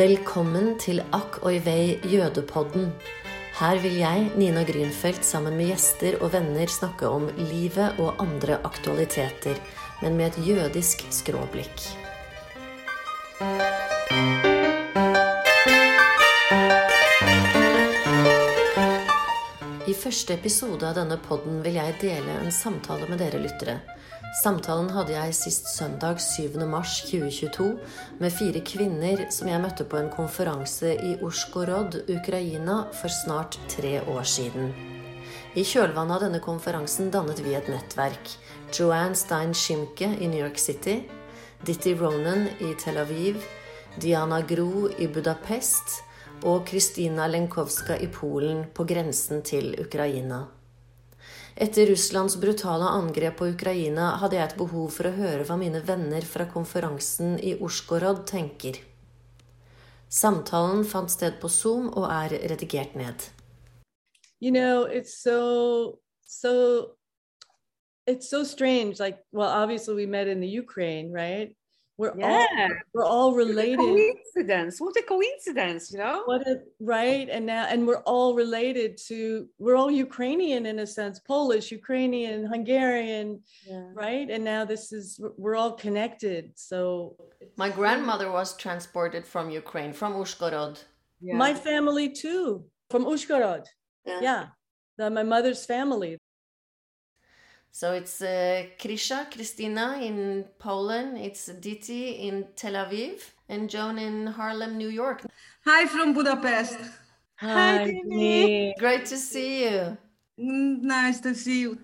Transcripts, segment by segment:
Velkommen til Akk oi vei jødepodden. Her vil jeg, Nina Grünfeldt, sammen med gjester og venner snakke om livet og andre aktualiteter, men med et jødisk skråblikk. Første episode av denne podden vil jeg dele en samtale med dere lyttere. Samtalen hadde jeg sist søndag 7. mars 2022 med fire kvinner som jeg møtte på en konferanse i Ushgorod, Ukraina, for snart tre år siden. I kjølvannet av denne konferansen dannet vi et nettverk. Joanne Stein Schimke i New York City, Ditti Ronan i Tel Aviv, Diana Gro i Budapest og Kristina Lenkowska i Polen på grensen til Ukraina. Etter Russlands brutale angrep på Ukraina hadde jeg et behov for å høre hva mine venner fra konferansen i Ushgorod tenker. Samtalen fant sted på Zoom og er redigert ned. You know, it's so so it's so strange. Like, well, obviously we met in the Ukraine, right? We're Yeah. all we're all What a related. coincidence. What a coincidence, you know? What a, right? And now and we're all related to we're all Ukrainian in a sense, Polish, Ukrainian, Hungarian, Yeah. right? And now this is we're all connected. So My grandmother was transported from Ukraine, from Uzhgorod. my family too, from Uzhgorod. Yeah. Yeah. The, my mother's family. So it's uh, Krisha, Krystina in Poland, it's Diti in Tel Aviv, and Joan in Harlem, New York. Hi from Budapest. Hi, Dini. Dini. Great to see you. Mm, Nice to see you.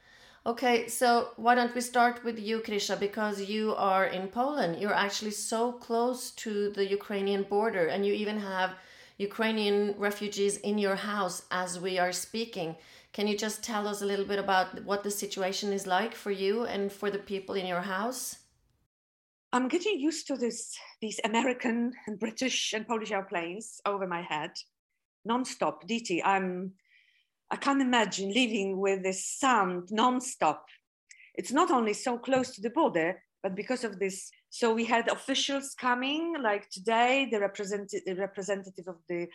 Okay, so why don't we start with you, Krisha, because you are in Poland. You're actually so close to the Ukrainian border, and you even have Ukrainian refugees in your house as we are speaking. Can you just tell us a little bit about what the situation is like for you and for the people in your house? I'm getting used to this these American and British and Polish airplanes over my head, non-stop. I'm I can't imagine living with this sound non-stop. It's not only so close to the border, but because of this. So we had officials coming, like today, the representative representative of the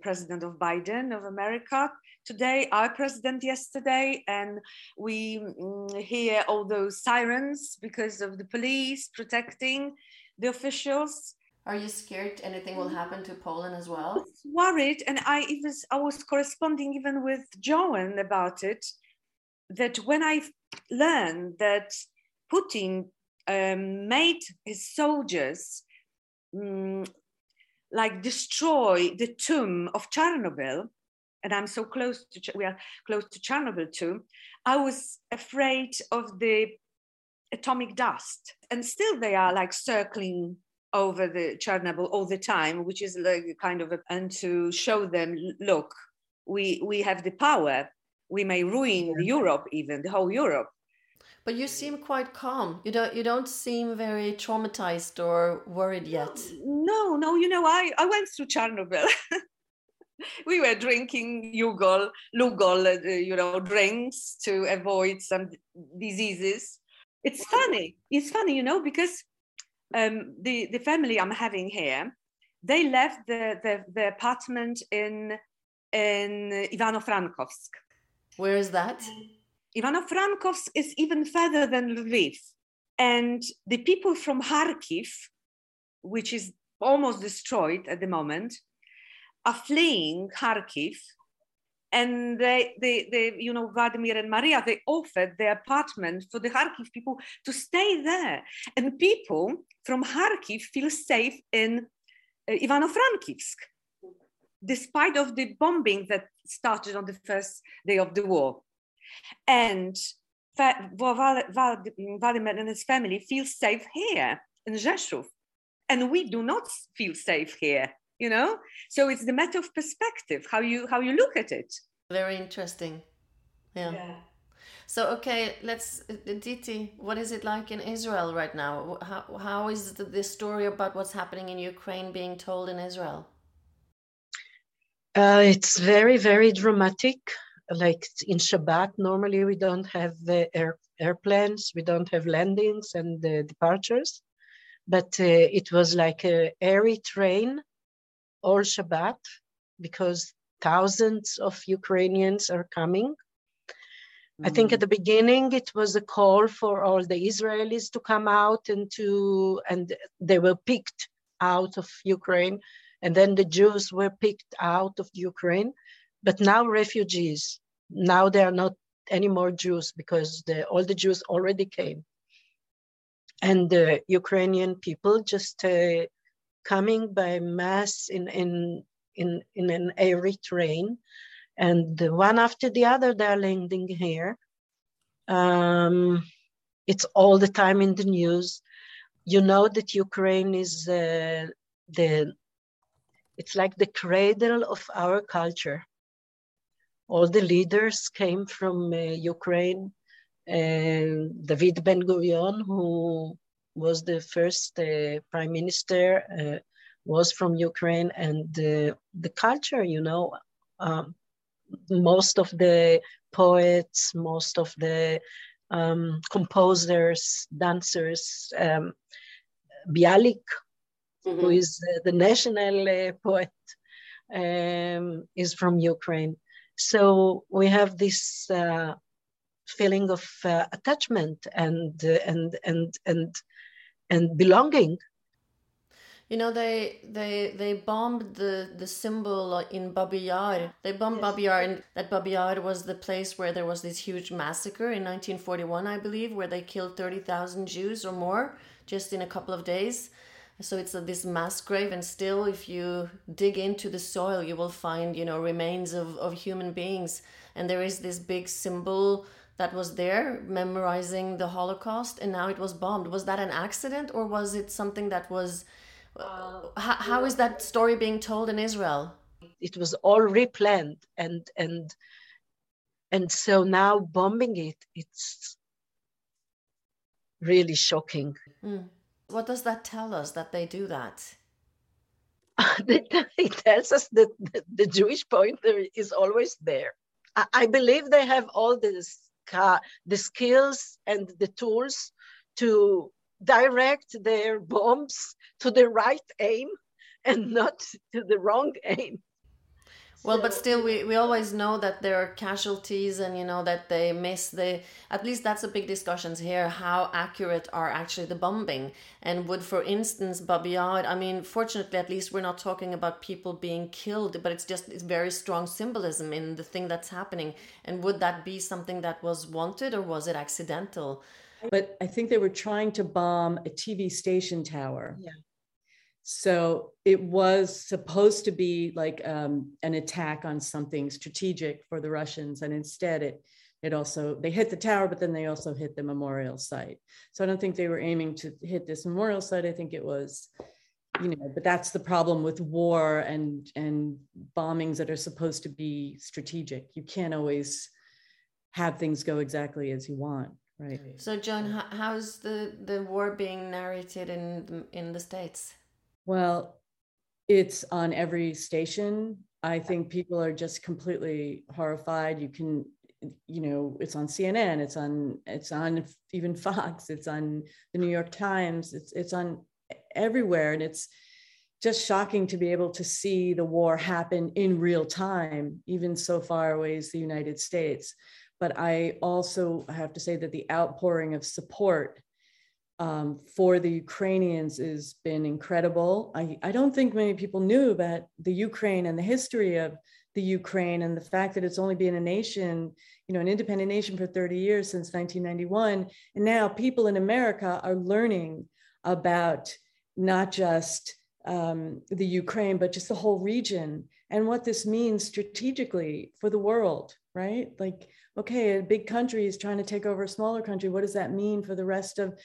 president of Biden of America. Today, our president yesterday, and we mm, hear all those sirens because of the police protecting the officials. Are you scared anything will happen to Poland as well? was worried, and I even I was corresponding even with Joan about it. That when I learned that Putin um, made his soldiers mm, like destroy the tomb of Chernobyl, and I'm so close to we are close to Chernobyl too. I was afraid of the atomic dust, and still they are like circling over the Chernobyl all the time, which is like kind of a, and to show them, look, we we have the power. We may ruin Europe, even the whole Europe. But you seem quite calm. You don't you don't seem very traumatized or worried yet. No, no, you know, I, I went through Chernobyl. we were drinking Lugol, Lugol, uh, you know, drinks to avoid some diseases. It's funny. It's funny, you know, because um, the, the family I'm having here, they left the, the, the apartment in, in Ivano-Frankivsk. Where is that? Ivano-Frankivsk is even further than Lviv. And the people from Kharkiv, which is almost destroyed at the moment, are fleeing Kharkiv. And they, they, they, you know, Vladimir and Maria, they offered their apartment for the Kharkiv people to stay there. And people from Kharkiv feel safe in uh, Ivano-Frankivsk, despite of the bombing that started on the first day of the war. And Fa- Val- Val- Vladimir and his family feel safe here in Rzeszów. And we do not feel safe here, you know? So it's the matter of perspective, how you how you look at it. Very interesting. Yeah. So okay, let's Diti, what is it like in Israel right now? How how is the, the story about what's happening in Ukraine being told in Israel? Uh, it's very, very dramatic. Like in Shabbat, normally we don't have the air, airplanes, we don't have landings and uh, departures. But uh, it was like a airy train all Shabbat because thousands of Ukrainians are coming. Mm. I think at mm. the beginning it was a call for all the Israelis to come out and to and they were picked out of Ukraine, and then the Jews were picked out of Ukraine, but now refugees. Now they are not any more Jews because the, all the Jews already came, and the Ukrainian people just uh, coming by mass in in in in an airy train, and one after the other they're landing here. Um, it's all the time in the news you know that Ukraine is uh, the it's like the cradle of our culture. All the leaders came from uh, Ukraine. And David Ben Gurion, who was the first uh, prime minister, uh, was from Ukraine, and the culture, you know, um, most of the poets, most of the um, composers, dancers, um, Bialik, mm-hmm. who is uh, the national uh, poet, um, is from Ukraine. So we have this uh, feeling of uh, attachment and uh, and and and and belonging. You know, they they they bombed the the symbol in Babi Yar. They bombed yes. Babi Yar, and that Babi Yar was the place where there was this huge massacre in 1941, I believe, where they killed 30,000 Jews or more just in a couple of days. So it's a, this mass grave, and still, if you dig into the soil, you will find you know remains of, of human beings, and there is this big symbol that was there memorizing the Holocaust, and now it was bombed. Was that an accident, or was it something that was? Uh, how, how is that story being told in Israel? It was all replanned, and and and so now bombing it, it's really shocking. Mm. What does that tell us that they do that? it tells us that the Jewish pointer is always there. I believe they have all the, the skills and the tools to direct their bombs to the right aim and not to the wrong aim well but still we, we always know that there are casualties and you know that they miss the at least that's a big discussions here how accurate are actually the bombing. And would for instance Babi Yar i mean fortunately at least we're not talking about people being killed but it's just it's very strong symbolism in the thing that's happening. And would that be something that was wanted or was it accidental? But i think they were trying to bomb a tv station tower. Yeah so it was supposed to be like um, an attack on something strategic for the Russians, and instead it it also they hit the tower, but then they also hit the memorial site. So I don't think they were aiming to hit this memorial site. I think it was, you know, but that's the problem with war and and bombings that are supposed to be strategic. You can't always have things go exactly as you want, right? So Joan how's the the war being narrated in in the states? Well, it's on every station. I think people are just completely horrified. You can, you know, it's on CNN, it's on, it's on even Fox, it's on the New York Times, it's it's on everywhere, and it's just shocking to be able to see the war happen in real time, even so far away as the United States. But I also have to say that the outpouring of support um, for the Ukrainians has been incredible. I, I don't think many people knew about the Ukraine and the history of the Ukraine and the fact that it's only been a nation, you know, an independent nation for 30 years since 1991. And now people in America are learning about not just um, the Ukraine, but just the whole region and what this means strategically for the world, right? Like, okay, a big country is trying to take over a smaller country. What does that mean for the rest of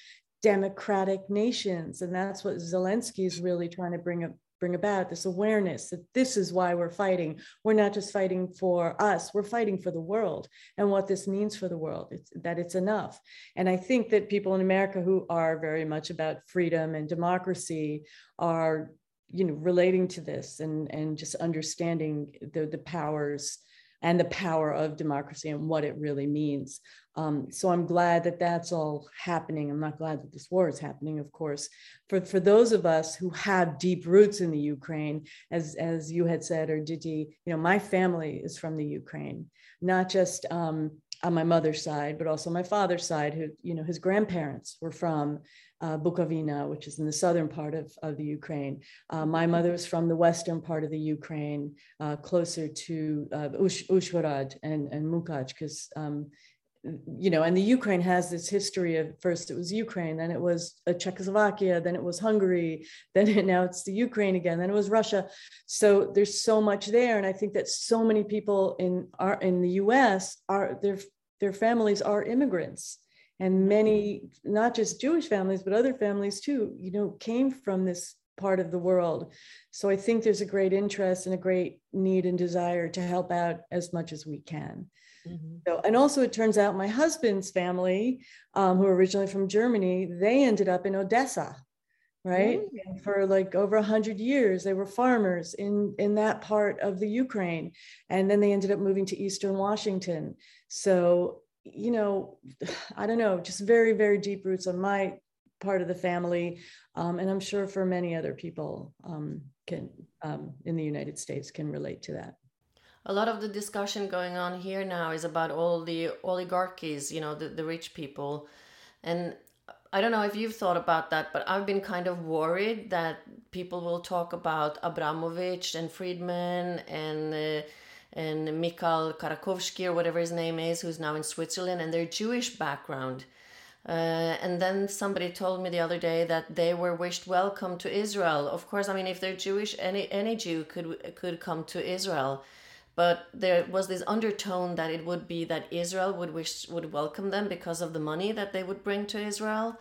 democratic nations. And that's what Zelensky is really trying to bring up bring about this awareness that this is why we're fighting. We're not just fighting for us, we're fighting for the world and what this means for the world, it's, that it's enough. And I think that people in America who are very much about freedom and democracy are you know relating to this and and just understanding the the powers and the power of democracy and what it really means. Um, so I'm glad that that's all happening. I'm not glad that this war is happening, of course. For, for those of us who have deep roots in the Ukraine, as, as you had said, or Diti, you know, my family is from the Ukraine, not just um, on my mother's side, but also my father's side, who, you know, his grandparents were from uh, Bukovina, which is in the southern part of, of the Ukraine. Uh, my mother was from the western part of the Ukraine, uh, closer to uh, Ush, and, and Mukach, because um, you know, and the Ukraine has this history of first it was Ukraine, then it was uh, Czechoslovakia, then it was Hungary, then it, now it's the Ukraine again, then it was Russia. So there's so much there, and I think that so many people in our in the U.S. are their their families are immigrants, and many not just Jewish families but other families too, you know, came from this part of the world. So I think there's a great interest and a great need and desire to help out as much as we can. Mm-hmm. So, and also, it turns out my husband's family, um, who are originally from Germany, they ended up in Odessa, right? Mm-hmm. For like over a hundred years, they were farmers in in that part of the Ukraine, and then they ended up moving to Eastern Washington. So, you know, I don't know, just very very deep roots on my part of the family, um, and I'm sure for many other people um, can um, in the United States can relate to that a lot of the discussion going on here now is about all the oligarchies, you know, the, the rich people. And I don't know if you've thought about that, but I've been kind of worried that people will talk about Abramovich and Friedman and uh, and Mikhail Karakovsky or whatever his name is, who's now in Switzerland, and their Jewish background. Uh, and then somebody told me the other day that they were wished welcome to Israel. Of course, I mean, if they're Jewish, any any Jew could could come to Israel but there was this undertone that it would be that Israel would wish would welcome them because of the money that they would bring to Israel.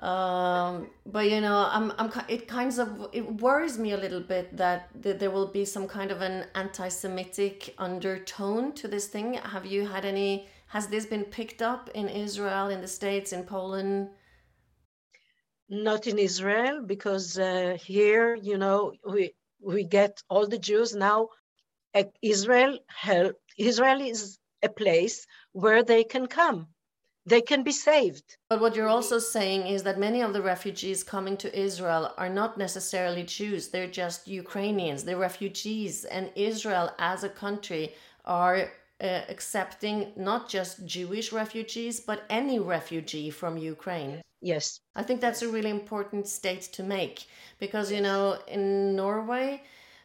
Um, but you know, I'm, I'm, it kind of it worries me a little bit that, that there will be some kind of an anti-Semitic undertone to this thing. Have you had any? Has this been picked up in Israel, in the States, in Poland? Not in Israel, because uh, here, you know, we we get all the Jews now Israel help, Israel is a place where they can come. They can be saved. But what you're also saying is that many of the refugees coming to Israel are not necessarily Jews. They're just Ukrainians. They're refugees. And Israel as a country are uh, accepting not just Jewish refugees, but any refugee from Ukraine. Yes. I think that's a really important state to make because, you know, in Norway,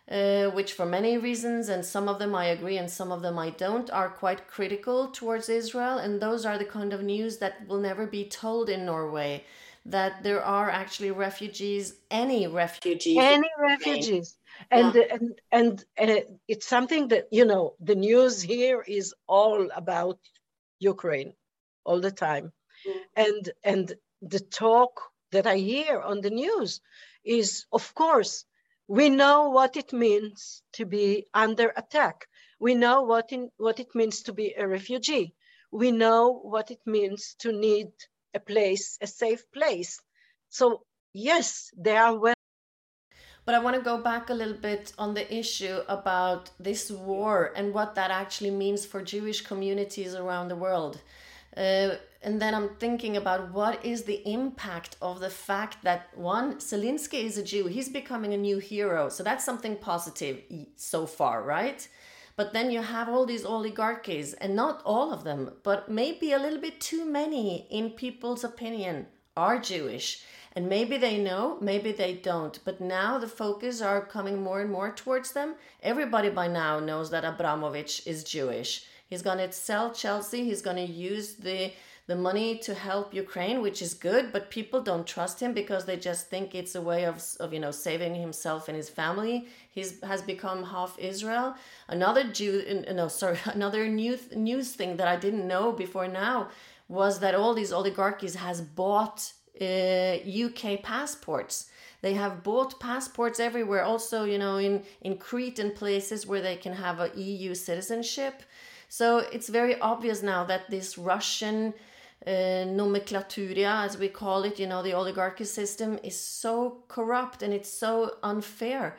uh, which for many reasons, and some of them I agree and some of them I don't, are quite critical towards Israel. And those are the kind of news that will never be told in Norway that there are actually refugees, any refugees. Any refugees. And, yeah. and and and it's something that you know the news here is all about Ukraine all the time, mm. and and the talk that I hear on the news is of course we know what it means to be under attack. We know what, in, what it means to be a refugee. We know what it means to need a place, a safe place. So, yes, they are well. But I want to go back a little bit on the issue about this war and what that actually means for Jewish communities around the world. Uh, and then I'm thinking about what is the impact of the fact that one, Zelensky is a Jew, he's becoming a new hero. So that's something positive so far, right? But then you have all these oligarchies, and not all of them, but maybe a little bit too many, in people's opinion, are Jewish. And maybe they know, maybe they don't. But now the focus are coming more and more towards them. Everybody by now knows that Abramovich is Jewish. He's going to sell Chelsea. He's going to use the the money to help Ukraine, which is good, but people don't trust him because they just think it's a way of, of you know saving himself and his family. He's has become half Israel. Another Jew, no, sorry, another news news thing that I didn't know before now was that all these oligarchies has bought uh, UK passports. They have bought passports everywhere. Also, you know, in in Crete and places where they can have a EU citizenship. So it's very obvious now that this Russian uh, as we call it, you know, the oligarchy system is so corrupt and it's so unfair.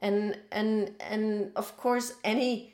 And and and of course, any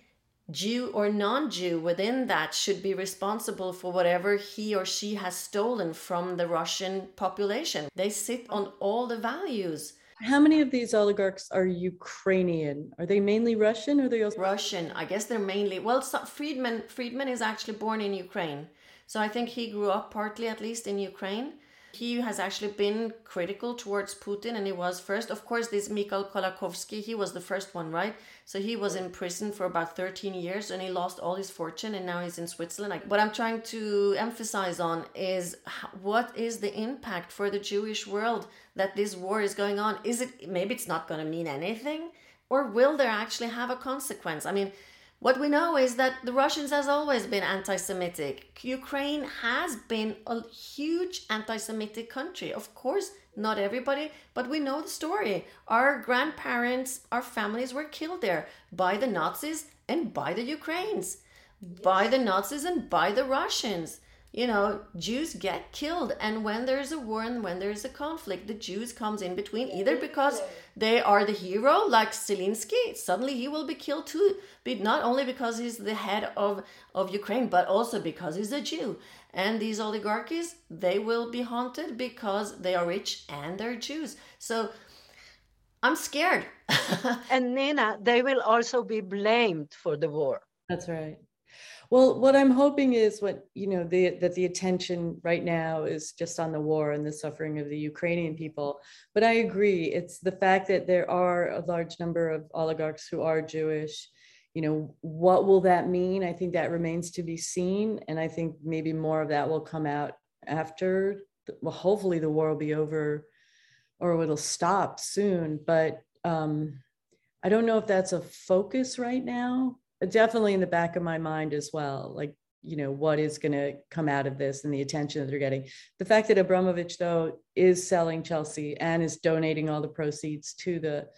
Jew or non Jew within that should be responsible for whatever he or she has stolen from the Russian population. They sit on all the values. How many of these oligarchs are Ukrainian? Are they mainly Russian or are they also Russian? I guess they're mainly well. So Friedman Friedman is actually born in Ukraine, so I think he grew up partly, at least, in Ukraine. He has actually been critical towards Putin, and he was first. Of course, this Mikhail Kolakovsky, he was the first one, right? So he was in prison for about 13 years and he lost all his fortune, and now he's in Switzerland. Like, what I'm trying to emphasize on is what is the impact for the Jewish world that this war is going on? Is it maybe it's not going to mean anything, or will there actually have a consequence? I mean, what we know is that the Russians has always been anti-Semitic. Ukraine has been a huge anti-Semitic country. Of course, not everybody, but we know the story. Our grandparents, our families were killed there by the Nazis and by the Ukrainians, by the Nazis and by the Russians you know jews get killed and when there's a war and when there's a conflict the jews comes in between either because they are the hero like Zelensky suddenly he will be killed too but not only because he's the head of of ukraine but also because he's a jew. And these oligarchies they will be haunted because they are rich and they're jews. So i'm scared. And nina they will also be blamed for the war. That's right well, what I'm hoping is what you know the, that the attention right now is just on the war and the suffering of the Ukrainian people. But I agree, it's the fact that there are a large number of oligarchs who are Jewish. You know, what will that mean? I think that remains to be seen, and I think maybe more of that will come out after. Well, hopefully the war will be over, or it'll stop soon. But um, I don't know if that's a focus right now definitely in the back of my mind as well like you know what is going to come out of this and the attention that they're getting. The fact that abramovich though is selling chelsea and is donating all the proceeds to the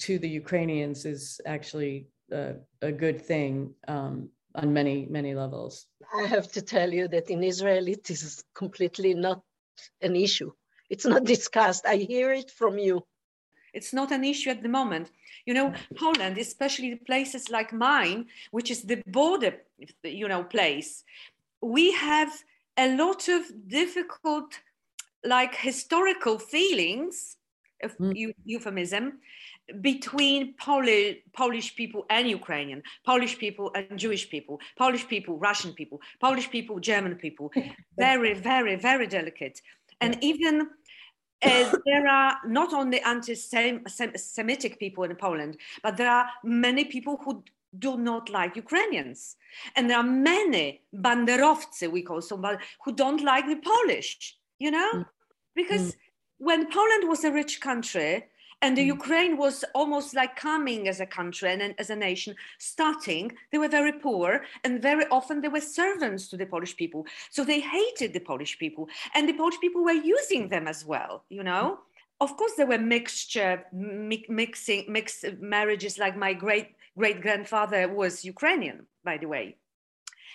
to the ukrainians is actually a, a good thing um, on many many levels. I have to tell you that in israel it is completely not an issue. It's not discussed. I hear it from you it's not an issue at the moment. You know, Poland, especially the places like mine, which is the border, you know, place, we have a lot of difficult, like historical feelings, of mm. euphemism, between Polish, Polish people and Ukrainian, Polish people and Jewish people, Polish people, Russian people, Polish people, German people. Very, very, very delicate. And even uh, there are not only anti-Semitic people in Poland, but there are many people who do not like Ukrainians. And there are many banderowcy, we call somebody, who don't like the Polish, you know? Mm. Because mm. when Poland was a rich country, and the mm. Ukraine was almost like coming as a country and as a nation, starting. They were very poor, and very often they were servants to the Polish people. So they hated the Polish people, and the Polish people were using them as well. You know, of course, there were mixture, mi- mixing, mixed marriages. Like my great great grandfather was Ukrainian, by the way,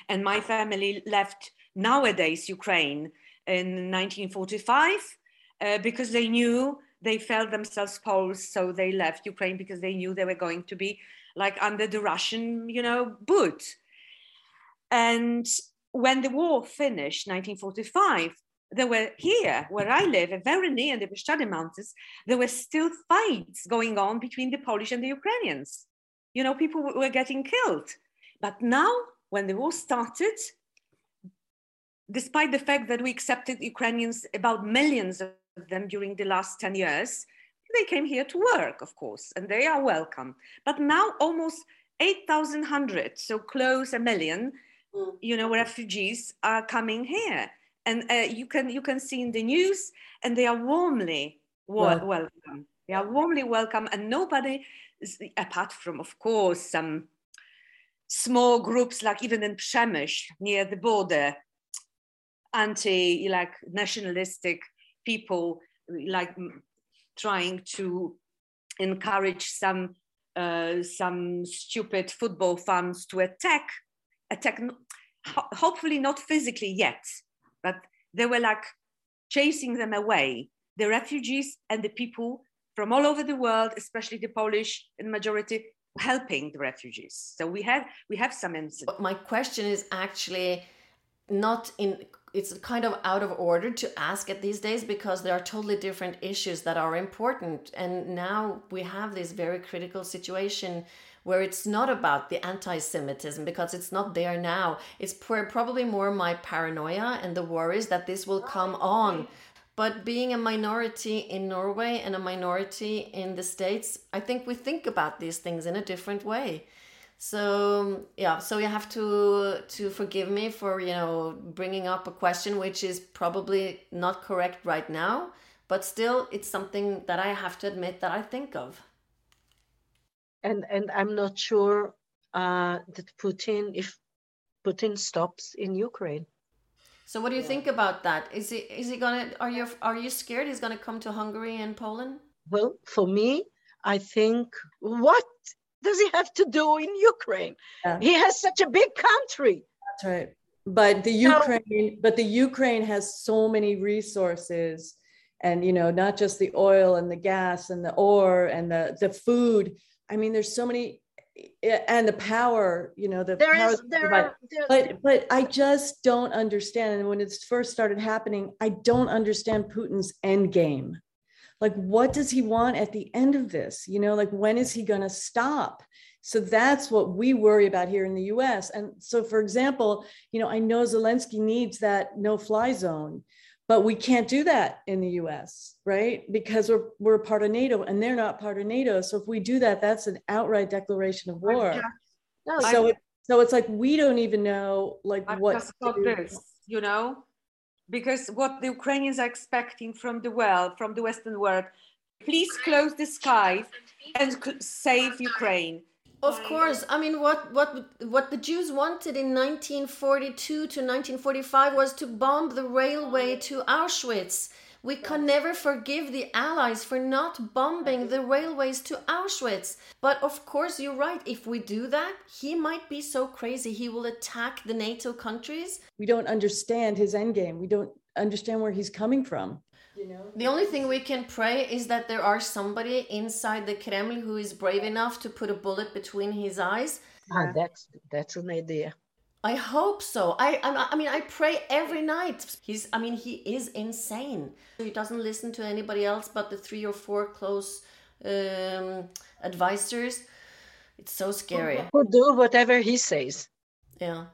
and my family left nowadays Ukraine in 1945 uh, because they knew they felt themselves Poles, so they left Ukraine because they knew they were going to be like under the Russian, you know, boot. And when the war finished, 1945, there were here where I live, very near the Bieszczady Mountains, there were still fights going on between the Polish and the Ukrainians. You know, people were getting killed. But now, when the war started, despite the fact that we accepted Ukrainians about millions of them during the last 10 years, they came here to work, of course, and they are welcome. But now almost 8,100, so close a million, hmm. you know, refugees are coming here. And uh, you, can, you can see in the news, and they are warmly well. welcome. They are warmly welcome, and nobody, apart from, of course, some small groups, like even in Przemyśl, near the border, anti, like nationalistic people like trying to encourage some uh, some stupid football fans to attack attack hopefully not physically yet but they were like chasing them away the refugees and the people from all over the world especially the polish majority helping the refugees. So we have we have some incidents. My question is actually not in it's kind of out of order to ask it these days because there are totally different issues that are important. And now we have this very critical situation where it's not about the anti-semitism because it's not there now. It's probably more my paranoia and the worries that this will come on. But being a minority in Norway and a minority in the States, I think we think about these things in a different way. So yeah, so you have to to forgive me for you know bringing up a question which is probably not correct right now, but still it's something that I have to admit that I think of. And and I'm not sure uh, that Putin, if Putin stops in Ukraine, so what do you yeah. think about that? Is he is he gonna are you are you scared he's gonna come to Hungary and Poland? Well, for me, I think what does he have to do in Ukraine? Yeah. He has such a big country. That's right. But the Ukraine, so, but the Ukraine has so many resources and you know, not just the oil and the gas and the ore and the the food. I mean, there's so many eh, and the power you know the there power is, there are, but but i just don't understand and when it first started happening i don't understand putin's end game like what does he want at the end of this you know like when is he going to stop so that's what we worry about here in the us and so for example you know i know zelensky needs that no fly zone but we can't do that in the US, right? Because we're we're part of NATO and they're not part of NATO. So if we do that, that's an outright declaration of war. No, so it, so it's like we don't even know like I've what just got this, you know, because what the Ukrainians are expecting from the world, from the Western world, please close the skies and save Ukraine of course. I mean, what what what the Jews wanted in 1942 to 1945 was to bomb the railway to Auschwitz. We can never forgive the Allies for not bombing the railways to Auschwitz. But of course, you're right. If we do that, he might be so crazy he will attack the NATO countries. We don't understand his endgame. We don't understand where he's coming from you know the only thing we can pray is that there are somebody inside the kremlin who is brave enough to put a bullet between his eyes ah, that's that's an idea i hope so. I, I i mean i pray every night. He's i mean he is insane. He doesn't listen to anybody else but the three or four close um advisors. It's so scary. Who do whatever he says. Yeah.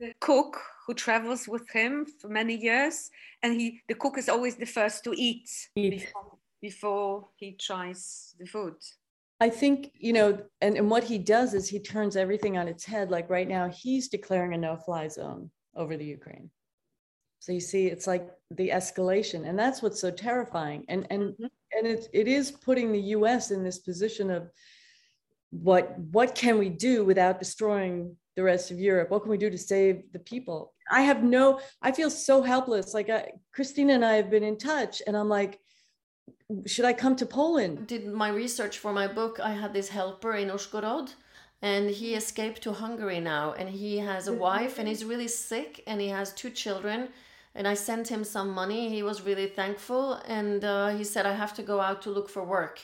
The cook who travels with him for many years and he the cook is always the first to eat, eat. Before, before he tries the food I think, you know, and, and what he does is he turns everything on its head. Like right now, he's declaring a no fly zone over the Ukraine. So you see, it's like the escalation. And that's what's so terrifying. And and mm-hmm. and it, it is putting the US in this position of what what can we do without destroying the rest of Europe? What can we do to save the people? I have no, I feel so helpless. Like I, Krystina and I have been in touch, and I'm like, should I come to Poland? Did my research for my book. I had this helper in Uzhgorod, and he escaped to Hungary now, and he has a wife, and he's really sick, and he has two children. And I sent him some money. He was really thankful, and uh, he said, "I have to go out to look for work."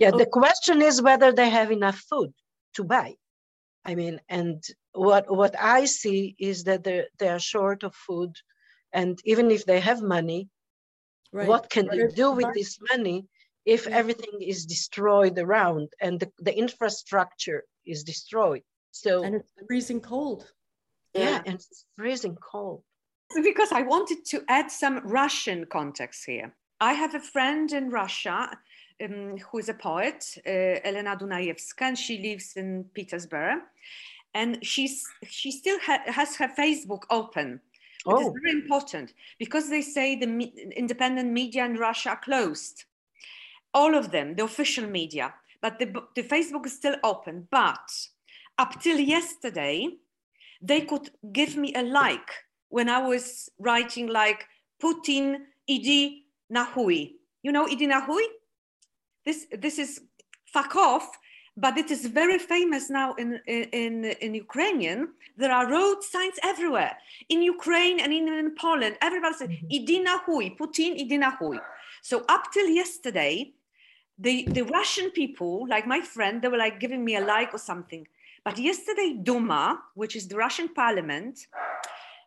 Yeah, the question is whether they have enough food to buy. I mean, and what what I see is that they they are short of food, and even if they have money, right. what can they do with this money if everything is destroyed around and the, the infrastructure is destroyed? So and it's freezing cold. Yeah, yeah, and it's freezing cold. Because I wanted to add some Russian context here. I have a friend in Russia um, who is a poet, uh, Elena Dunayevska, and she lives in Petersburg. And she's, she still ha- has her Facebook open. Oh. It is very important because they say the me- independent media in Russia are closed. All of them, the official media, but the, the Facebook is still open. But up till yesterday, they could give me a like when I was writing like Putin idi nahui. You know idi nahui? this this is fuck off but it is very famous now in, in, in Ukrainian. There are road signs everywhere in Ukraine and in, in Poland. Everybody says, mm-hmm. Idi nahui, Putin, Idi nahui. So up till yesterday, the, the Russian people, like my friend, they were like giving me a like or something. But yesterday, Duma, which is the Russian parliament,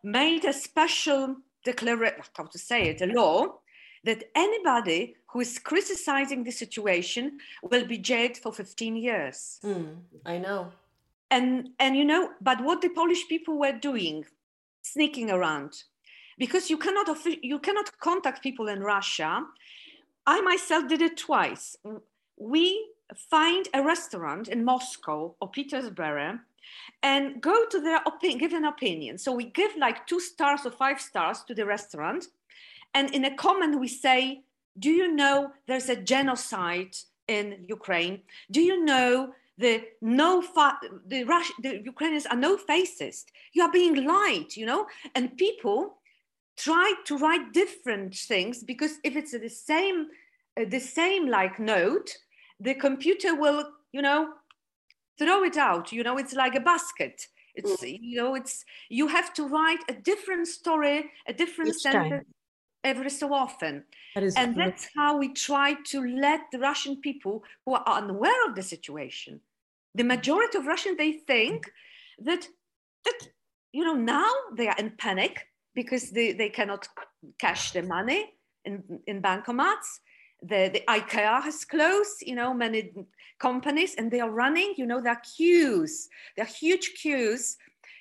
made a special declaration, how to say it, a law that anybody who is criticizing the situation will be jailed for 15 years. Mm, I know. And, and you know, but what the Polish people were doing, sneaking around, because you cannot, you cannot contact people in Russia. I myself did it twice. We find a restaurant in Moscow or Petersburg and go to their opinion, give an opinion. So we give like two stars or five stars to the restaurant. And in a comment, we say, Do you know there's a genocide in Ukraine? Do you know the no fa- the Rush the Ukrainians are no fascist? You are being lied, you know? And people try to write different things because if it's the same, uh, the same like note, the computer will, you know, throw it out. You know, it's like a basket. It's mm. you know, it's you have to write a different story, a different Each sentence time. Every so often. That is and that's how we try to let the Russian people who are unaware of the situation. The majority of Russians they think that that you know now they are in panic because they, they cannot cash their money in, in bankomats the, the IKEA has closed, you know, many companies, and they are running, you know, there are queues, there are huge queues.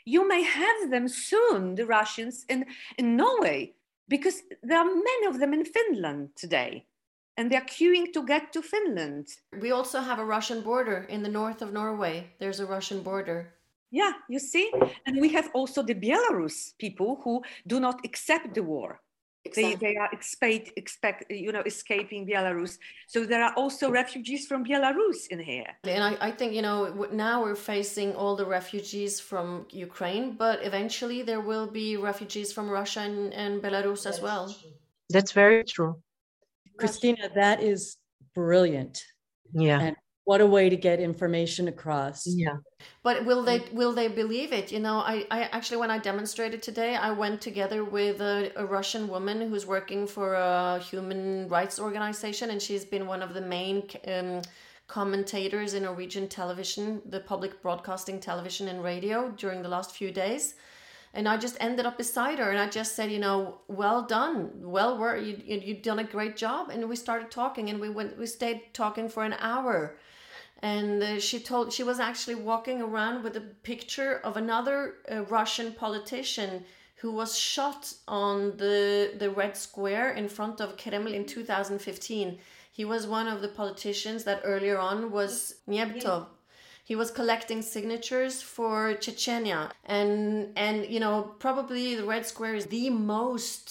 You may have them soon, the Russians, in, in Norway, because there are many of them in Finland today. And they're queuing to get to Finland. We also have a Russian border in the north of Norway. There's a Russian border. Yeah, you see? And we have also the Belarus people who do not accept the war Exactly. They, they are expect, expect, you know, escaping Belarus. So there are also refugees from Belarus in here. And I, I think, you know, now we're facing all the refugees from Ukraine, but eventually there will be refugees from Russia and, and Belarus as well. That's very true. Krystina, that is brilliant. Yeah. And what a way to get information across. Yeah. But will they will they believe it? You know i, I actually when i demonstrated today i went together with a, a, russian woman who's working for a human rights organization and she's been one of the main um, commentators in norwegian television the public broadcasting television and radio during the last few days. And I just ended up beside her and I just said, you know, well done, well work, you, you, you've done a great job. And we started talking and we went, we stayed talking for an hour and uh, she told she was actually walking around with a picture of another uh, Russian politician who was shot on the the Red Square in front of Kremlin in 2015. He was one of the politicians that earlier on was Nemtsov he was collecting signatures for Chechnya. And and you know probably the red square is the most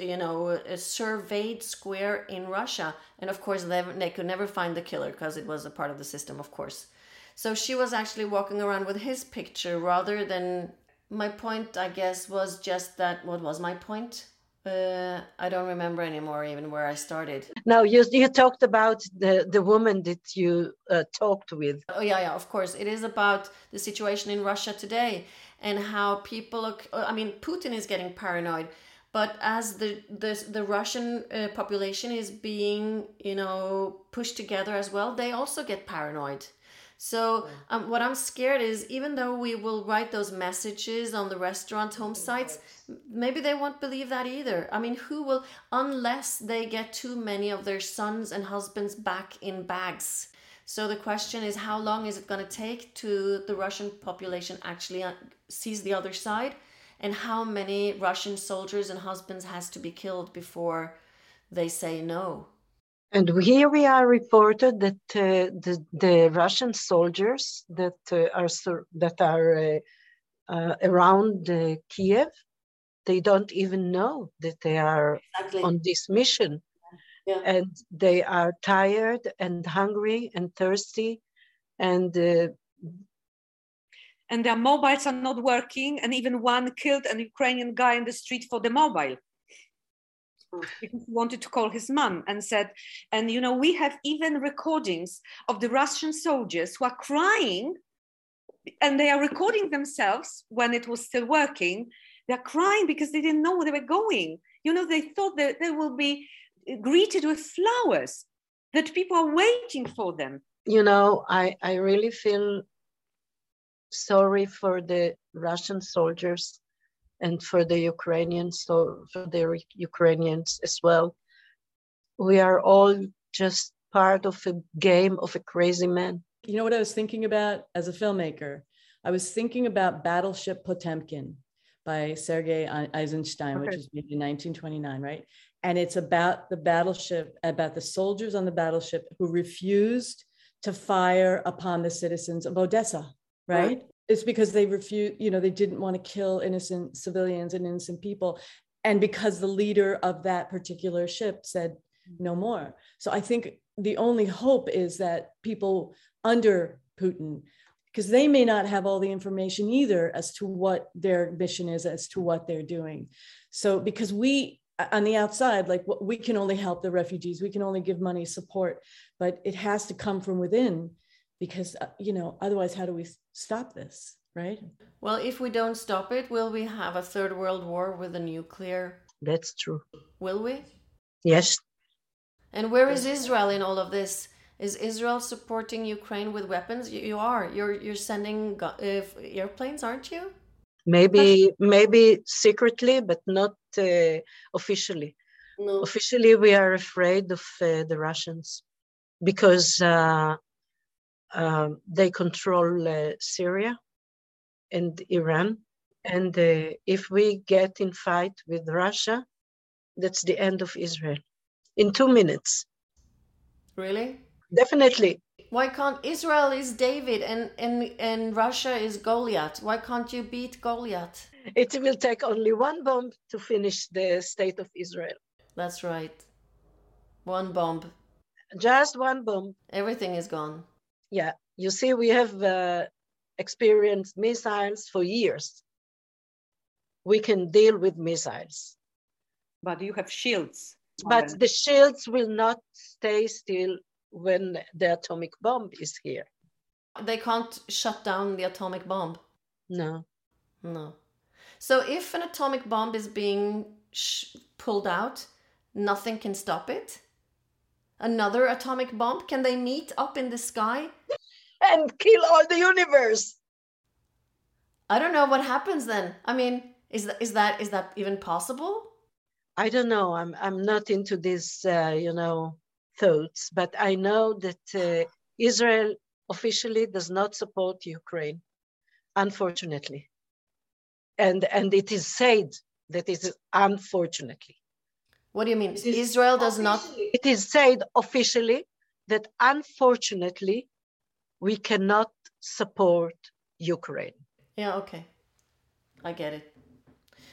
you know uh, surveyed square in Russia. And of course they, they could never find the killer because it was a part of the system of course. So she was actually walking around with his picture rather than my point I guess was just that what was my point uh, I don't remember anymore even where I started. No, you you talked about the the woman that you uh, talked with. Oh yeah, yeah, of course. It is about the situation in Russia today and how people. I mean, Putin is getting paranoid, but as the the the Russian uh, population is being you know pushed together as well, they also get paranoid. So um, what I'm scared is even though we will write those messages on the restaurant home sites, maybe they won't believe that either. I mean, who will unless they get too many of their sons and husbands back in bags. So the question is, how long is it going to take to the Russian population actually uh, sees the other side, and how many Russian soldiers and husbands has to be killed before they say no? And here we are reported that uh, the, the Russian soldiers that uh, are that are uh, uh around uh, Kiev, they don't even know that they are exactly. on this mission, yeah. and they are tired and hungry and thirsty, and uh, and their mobiles are not working, and even one killed an Ukrainian guy in the street for the mobile because he wanted to call his mom and said, and you know, we have even recordings of the Russian soldiers who are crying and they are recording themselves when it was still working. They're crying because they didn't know where they were going. You know, they thought that they will be greeted with flowers. that people are waiting for them. You know, I, I really feel sorry for the Russian soldiers and for the Ukrainians, so for the Ukrainians as well. We are all just part of a game of a crazy man. You know what I was thinking about as a filmmaker? I was thinking about Battleship Potemkin by Sergei Eisenstein, okay. which was made in 1929, right? And it's about the battleship, about the soldiers on the battleship who refused to fire upon the citizens of Odessa, right? right. It's because they refused, you know, they didn't want to kill innocent civilians and innocent people. And because the leader of that particular ship said no more. So I think the only hope is that people under Putin because they may not have all the information either as to what their mission is as to what they're doing so because we on the outside like we can only help the refugees we can only give money support but it has to come from within because uh, you know otherwise how do we stop this right well if we don't stop it will we have a third world war with a nuclear that's true will we yes and where is israel in all of this is Israel supporting Ukraine with weapons? You, you are. You're you're sending uh, airplanes, aren't you? Maybe maybe secretly, but not uh, officially. No. Officially, we are afraid of uh, the Russians because uh, um, they control uh, Syria and Iran, and uh, if we get in fight with Russia, that's the end of Israel in two minutes. Really? definitely. Why can't Israel is David and, and, and Russia is Goliath? Why can't you beat Goliath? It will take only one bomb to finish the state of Israel. That's right. One bomb. Just one bomb. Everything is gone. Yeah. You see, we have uh, experienced missiles for years. We can deal with missiles. But you have shields. But the shields will not stay still when the atomic bomb is here. They can't shut down the atomic bomb. No. No. So if an atomic bomb is being sh- pulled out, nothing can stop it. Another atomic bomb? Can they meet up in the sky and kill all the universe? I don't know what happens then. I mean, is that is that is that even possible? I don't know. I'm I'm not into these uh, you know, thoughts, but I know that uh, Israel officially does not support Ukraine, unfortunately. And, and it is said that it is unfortunately. What do you mean? Israel does not. It is said officially that unfortunately we cannot support Ukraine. Yeah, okay. I get it.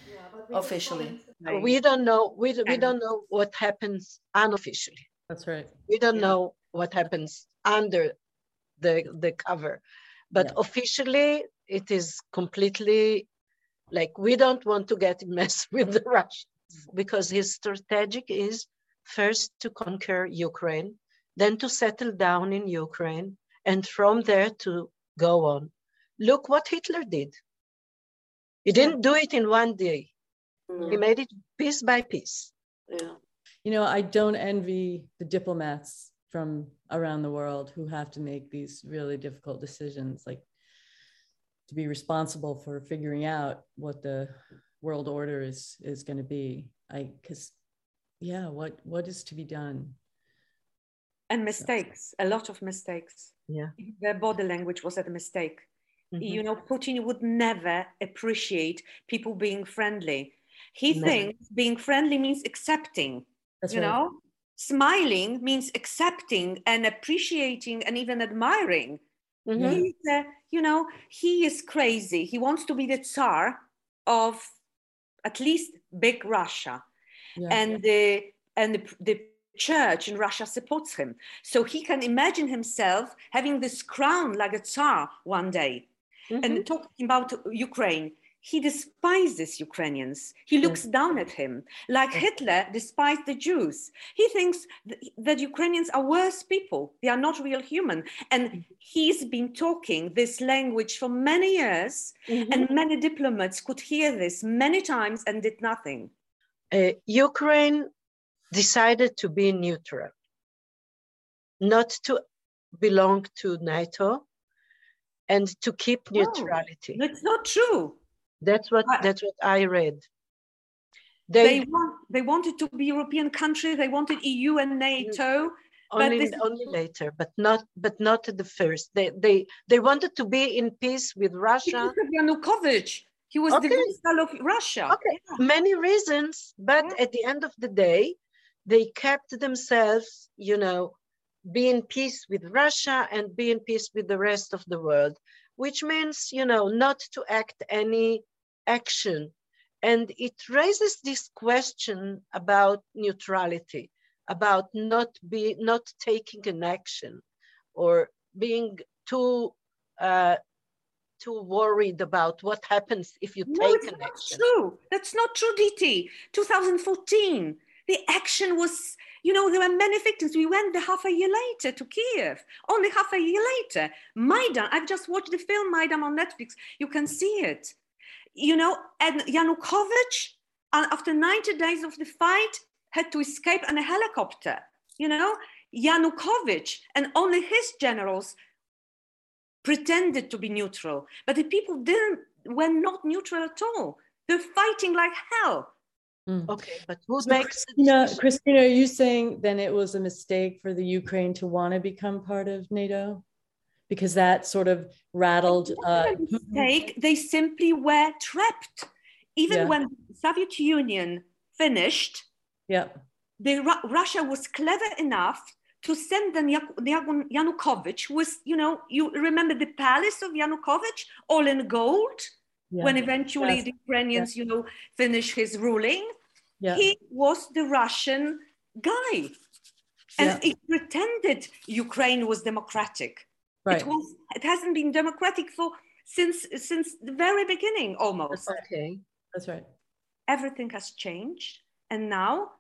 Yeah, officially. We don't know we, we don't know what happens unofficially. That's right. We don't yeah. know what happens under the the cover, but yeah. officially it is completely like we don't want to get in mess with the Russians because his strategic is first to conquer Ukraine, then to settle down in Ukraine, and from there to go on. Look what Hitler did. He didn't do it in one day. Mm. He made it piece by piece. Yeah you know, I don't envy the diplomats from around the world who have to make these really difficult decisions, like to be responsible for figuring out what the world order is is going to be. I because yeah, what what is to be done? And mistakes, a lot of mistakes. Yeah, their body language was a mistake. Mm-hmm. You know, Putin would never appreciate people being friendly. He never. thinks being friendly means accepting that's you right. know, smiling means accepting and appreciating and even admiring. Mm-hmm. He's, uh, you know, he is crazy. He wants to be the czar of at least big Russia, yeah. and the and the, the church in Russia supports him. So he can imagine himself having this crown like a tsar one day. Mm-hmm. And talking about Ukraine, he despises Ukrainians. He looks yes. down at him, like yes. Hitler despised the Jews. He thinks th- that Ukrainians are worse people. They are not real human. And mm-hmm. he's been talking this language for many years, mm-hmm. and many diplomats could hear this many times and did nothing. Uh, Ukraine decided to be neutral. not to belong to NATO and to keep neutrality. No, it's not true. That's what that's what I read. They, they, want, they wanted to be European country. They wanted EU and NATO. Only, this, only later, but not but not at the first. They they they wanted to be in peace with Russia. Yanukovych. He was okay. the of Russia. Okay, yeah. many reasons, but yeah. at the end of the day, they kept themselves, you know, be in peace with Russia and be in peace with the rest of the world, which means, you know, not to act any action. And it raises this question about neutrality, about not be not taking an action or being too uh, too worried about what happens if you no, take an action. True. That's not true, Diti. 2014 the action was, you know, there were many victims. We went half a year later to Kiev, only half a year later. Maidan, I've just watched the film Maidan on Netflix. You can see it. You know, and Yanukovych, uh, after 90 days of the fight, had to escape in a helicopter. You know, Yanukovych and only his generals pretended to be neutral, but the people didn't were not neutral at all. They're fighting like hell. Mm. Okay, but who makes Krystina, Krystina, are you saying then it was a mistake for the Ukraine to want to become part of NATO? Because that sort of rattled. Uh, mistake. They simply were trapped. Even yeah. when the Soviet Union finished, yeah, the, Russia was clever enough to send then Yanukovych was, you know, you remember the palace of Yanukovych, all in gold yeah. when eventually yes. the Ukrainians, yeah. you know, finish his ruling. Yeah. He was the Russian guy. And he pretended Ukraine was democratic. Right. It was it hasn't been democratic for since since the very beginning almost. Okay. That's right. Everything has changed. And now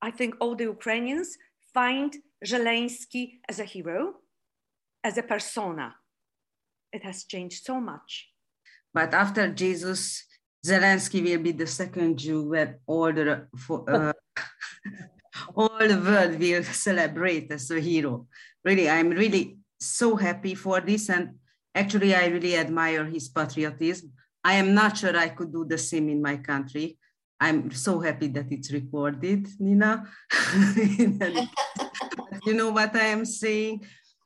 I think all the Ukrainians find Zelensky as a hero, as a persona. It has changed so much. But after Jesus, Zelensky will be the second Jew where all the, for, uh, all the world will celebrate as a hero. Really, I'm really so happy for this. And actually, I really admire his patriotism. I am not sure I could do the same in my country. I'm so happy that it's recorded, Nina. you know what I am saying?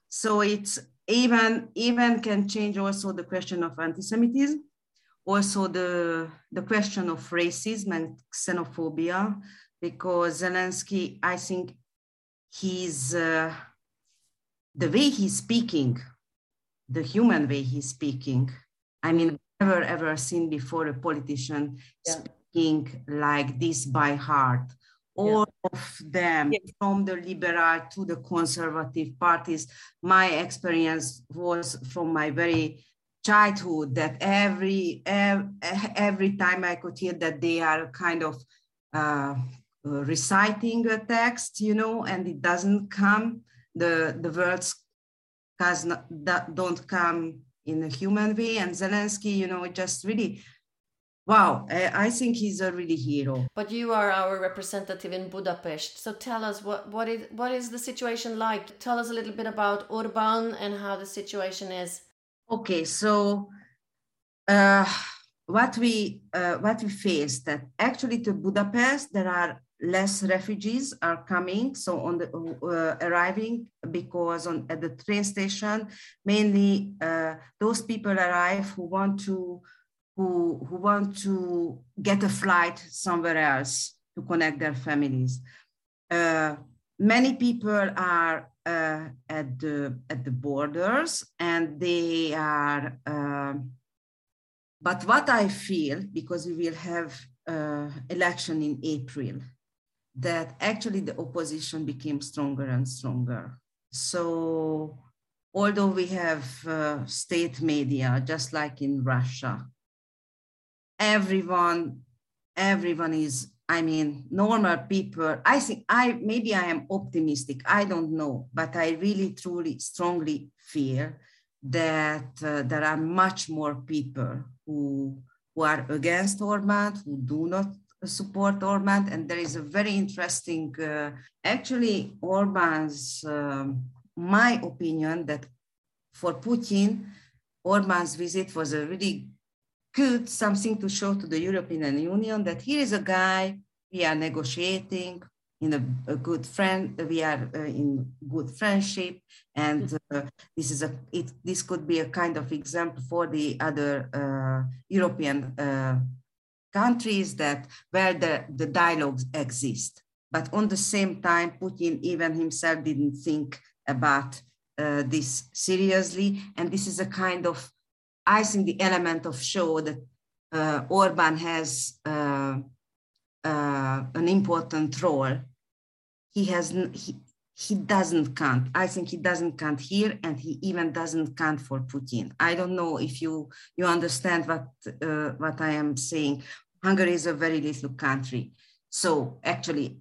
So it's even even can change also the question of anti-Semitism, also the, the question of racism and xenophobia, because Zelensky, I think he's, uh, the way he's speaking, the human way he's speaking, I mean, never ever seen before a politician yeah. speaking like this by heart all yeah. of them yes. from the liberal to the conservative parties my experience was from my very childhood that every every, every time i could hear that they are kind of uh, reciting a text you know and it doesn't come the the words not, that don't come in a human way and zelensky you know just really Wow, I think he's a really hero. But you are our representative in Budapest. So tell us what, what is what is the situation like? Tell us a little bit about Orban and how the situation is. Okay, so uh, what we uh, what we face that actually to Budapest there are less refugees are coming so on the uh, arriving because on at the train station mainly uh, those people arrive who want to who, who want to get a flight somewhere else to connect their families. Uh, many people are uh, at, the, at the borders and they are, uh, but what I feel, because we will have uh, election in April, that actually the opposition became stronger and stronger. So although we have uh, state media, just like in Russia, everyone everyone is i mean normal people i think i maybe i am optimistic i don't know but i really truly strongly fear that uh, there are much more people who who are against Orban, who do not support Orban, and there is a very interesting. Uh, actually, Orban's um, my opinion that for Putin, Orban's visit was a really good something to show to the European Union that here is a guy we are negotiating in a, a good friend we are uh, in good friendship and uh, this is a it this could be a kind of example for the other uh, European uh, countries that where the, the dialogues exist but on the same time Putin even himself didn't think about uh, this seriously and this is a kind of I think the element of show that uh, Orban has uh, uh, an important role. He has he, he doesn't count. I think he doesn't count here, and he even doesn't count for Putin. I don't know if you you understand what uh, what I am saying. Hungary is a very little country, so actually,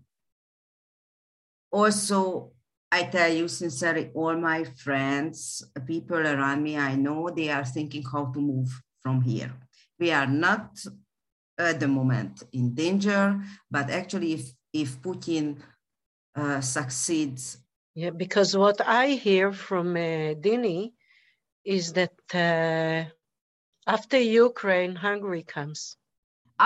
also I tell you sincerely, all my friends, people around me, I know they are thinking how to move from here. We are not at the moment in danger, but actually, if, if Putin uh, succeeds. Yeah, because what I hear from uh, Dini is that uh, after Ukraine, Hungary comes.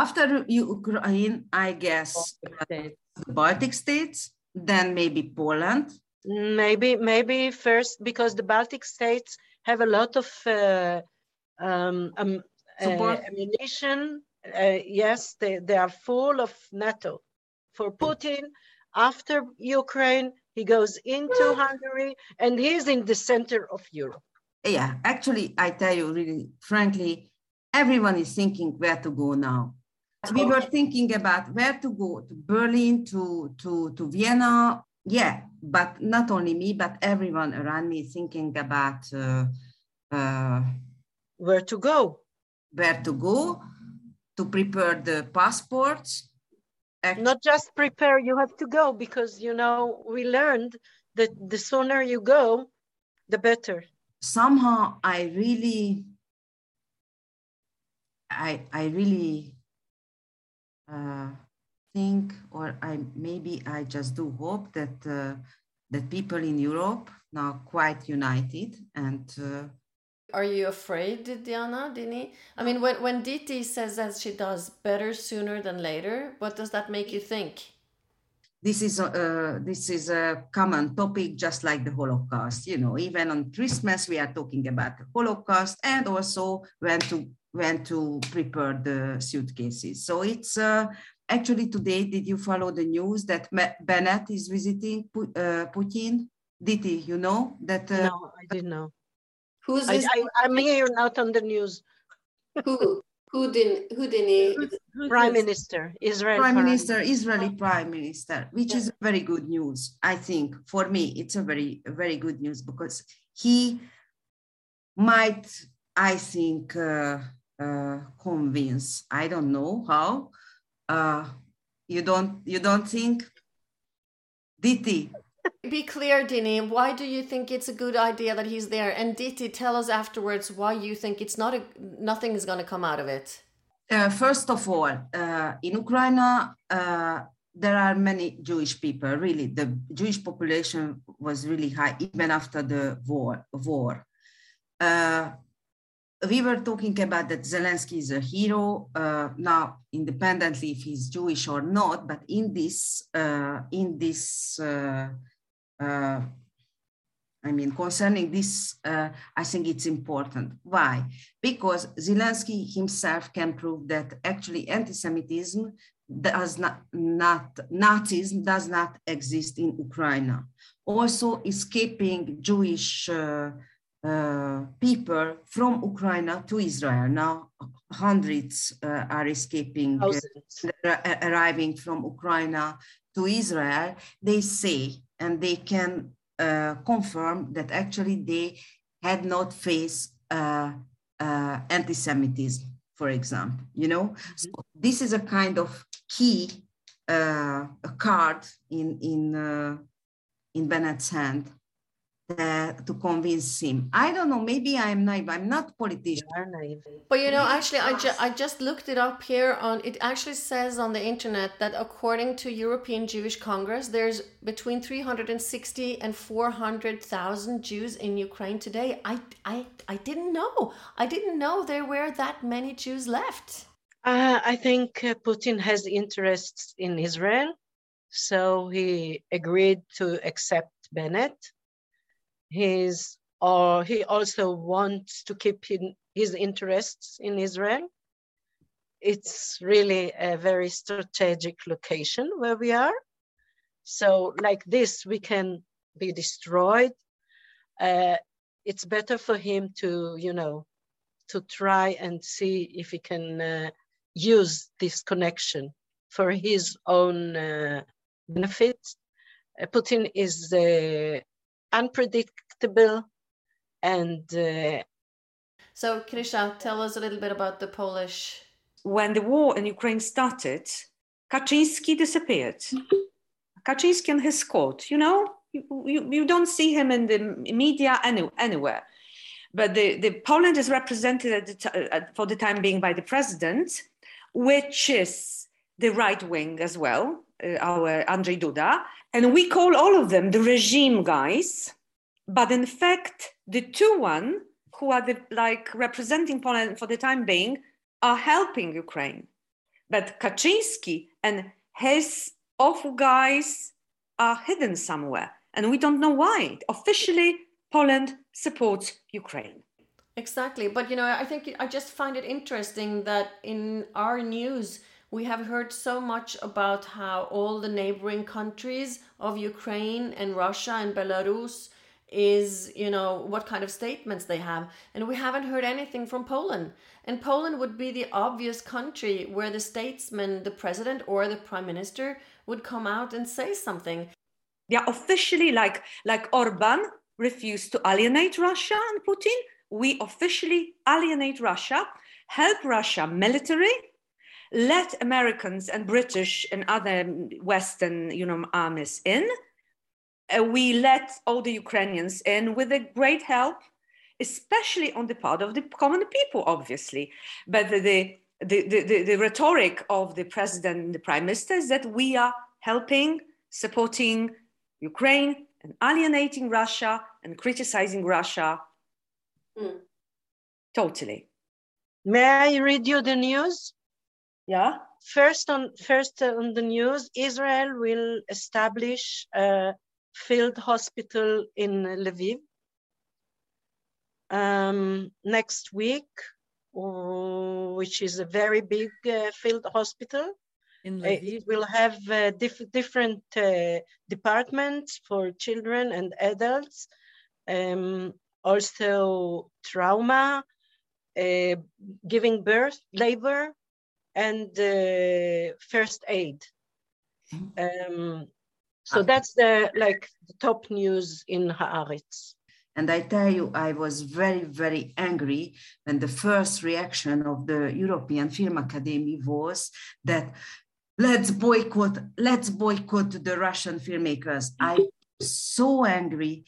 After Ukraine, I guess the Baltic states, then maybe Poland, Maybe, maybe first because the Baltic states have a lot of uh, um, um, uh, ammunition. Uh, yes, they, they are full of NATO. For Putin, after Ukraine, he goes into Hungary and he's in the center of Europe. Yeah, actually, I tell you really frankly, everyone is thinking where to go now. We were thinking about where to go to Berlin, to, to, to Vienna, yeah but not only me but everyone around me thinking about uh, uh, where to go. where to go to prepare the passports. Not just prepare you have to go because you know we learned that the sooner you go the better. Somehow i really i i really uh, think, or I maybe I just do hope that uh, that people in Europe now quite united and. Uh, are you afraid, Diana, Dini? I mean, when, when Diti says that she does, better sooner than later, what does that make you think? This is a, uh, this is a common topic, just like the Holocaust. You know, even on Christmas we are talking about the Holocaust, and also when to when to prepare the suitcases. So it's uh, actually today, did you follow the news that Bennett is visiting uh, Putin? Did he, you know that? Uh, no, I didn't know. Who's I, I, am here not on the news. Who? Who did? Who did he? Prime Minister, Israel. Prime Minister, Israeli Prime Minister, which yeah. is very good news. I think for me, it's a very, very good news because he might, I think, uh, uh, convince. I don't know how, uh, you don't you don't think? Diti. Be clear dini. Why do you think it's a good idea that he's there? And diti tell us afterwards why you think it's not a nothing is going to come out of it. Uh, first of all uh, in ukraine uh, there are many jewish people really. The jewish population was really high even after the war war. Uh, we were talking about that Zelensky is a hero uh, now, independently if he's Jewish or not. But in this, uh, in this, uh, uh I mean, concerning this, uh, I think it's important. Why? Because Zelensky himself can prove that actually anti-Semitism does not, not Nazism does not exist in Ukraine. Also, escaping Jewish uh, uh, people from Ukraine to Israel. Now, hundreds uh, are escaping, uh, arriving from Ukraine to Israel. They say, and they can uh, confirm that actually they had not faced uh, anti-Semitism, for example. You know, mm-hmm. so this is a kind of key a card in in in Bennett's hand to convince him. I don't know. Maybe I'm naive. I'm not politician. You are naive. But you know, actually, I, ju- I just looked it up here on. It actually says on the internet that according to European Jewish Congress, there's between 360 and 400,000 Jews in Ukraine today. I, I, I didn't know. I didn't know there were that many Jews left. Uh, I think uh, Putin has interests in Israel, so he agreed to accept Bennett He's or he also wants to keep his interests in Israel. It's really a very strategic location where we are. So, like this, we can be destroyed. Uh, it's better for him to, you know, to try and see if he can uh, use this connection for his own uh, benefit. Uh, Putin is uh, unpredictable and uh, so Krysia, tell us a little bit about the Polish. When the war in Ukraine started Kaczynski disappeared. Kaczynski and his court you know you, you, you don't see him in the media any, anywhere. But the, the Poland is represented the for the time being by the president which is the right wing as well uh, our Andrzej Duda and we call all of them the regime guys. But in fact, the two one who are the, like representing Poland for the time being are helping Ukraine. But Kaczynski and his awful guys are hidden somewhere, and we don't know why. Officially, Poland supports Ukraine. Exactly. But, you know, I think I just find it interesting that in our news, we have heard so much about how all the neighboring countries of Ukraine and Russia and Belarus is, you know, what kind of statements they have. And we haven't heard anything from Poland. And Poland would be the obvious country where the statesman, the president or the prime minister would come out and say something. Yeah, officially, like like Orban refused to alienate Russia and Putin. We officially alienate Russia, help Russia military, let Americans and British and other Western you know, armies in. Uh, we let all the Ukrainians in with a great help, especially on the part of the common people, obviously. But the, the, the, the, the rhetoric of the president and the prime minister is that we are helping, supporting Ukraine and alienating Russia and criticizing Russia. Mm. Totally. May I read you the news? Yeah. First on first on the news, Israel will establish a field hospital in Lviv. Um, next week, which is a very big uh, field hospital. In uh, Lviv. It will have uh, diff different uh, departments for children and adults. Um, also trauma, uh, giving birth, labor, and first aid. Um, so that's the like the top news in Haaretz. And I tell you, I was very, very angry when the first reaction of the European Film Academy was that let's boycott, let's boycott the Russian filmmakers. I so angry.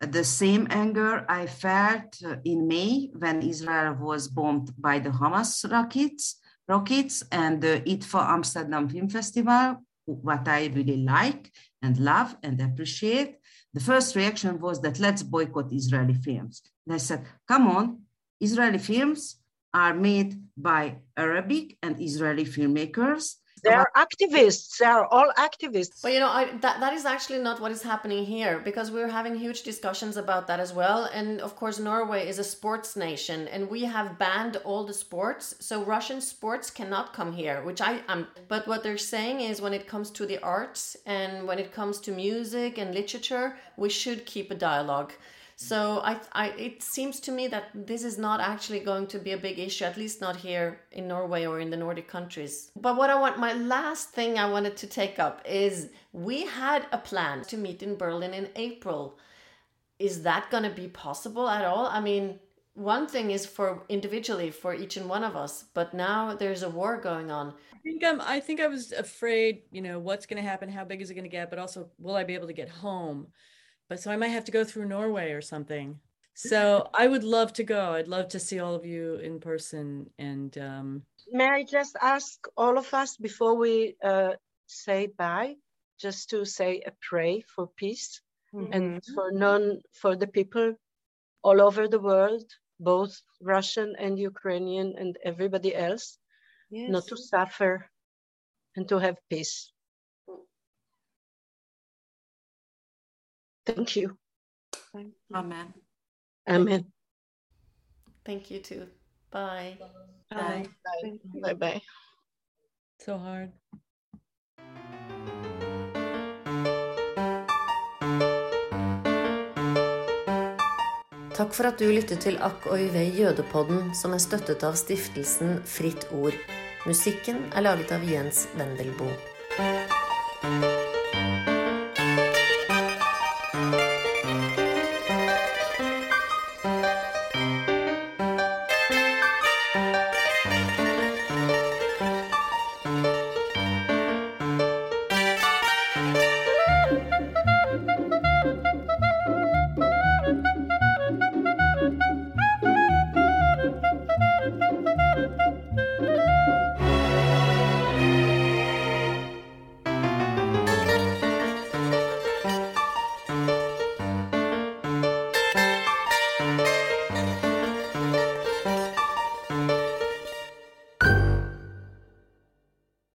The same anger I felt in May when Israel was bombed by the Hamas rockets rockets and uh, the for Amsterdam Film Festival, what I really like and love and appreciate. The first reaction was that let's boycott Israeli films. And I said, come on, Israeli films are made by Arabic and Israeli filmmakers. They are activists. They are all activists. But you know, I, that that is actually not what is happening here because we're having huge discussions about that as well. And of course, Norway is a sports nation, and we have banned all the sports, so Russian sports cannot come here. Which I am. But what they're saying is, when it comes to the arts and when it comes to music and literature, we should keep a dialogue. So I, I, it seems to me that this is not actually going to be a big issue, at least not here in Norway or in the Nordic countries. But what I want, my last thing I wanted to take up is we had a plan to meet in Berlin in April. Is that going to be possible at all? I mean, one thing is for individually for each and one of us, but now there's a war going on. I think I'm, I think I was afraid, you know, what's going to happen, how big is it going to get, but also will I be able to get home? But so I might have to go through Norway or something. So I would love to go. I'd love to see all of you in person. And um, may I just ask all of us before we uh, say bye, just to say a pray for peace mm-hmm. and for none for the people all over the world, both Russian and Ukrainian and everybody else, yes. not to suffer and to have peace. Thank you. Amen. Amen. Thank you too. Bye. Bye. Bye. Bye. Bye. So hard. Takk for at du lyttet til Akk og Yve jødepodden, som er støttet av stiftelsen Fritt Ord. Musikken er laget av Jens Wendelboe.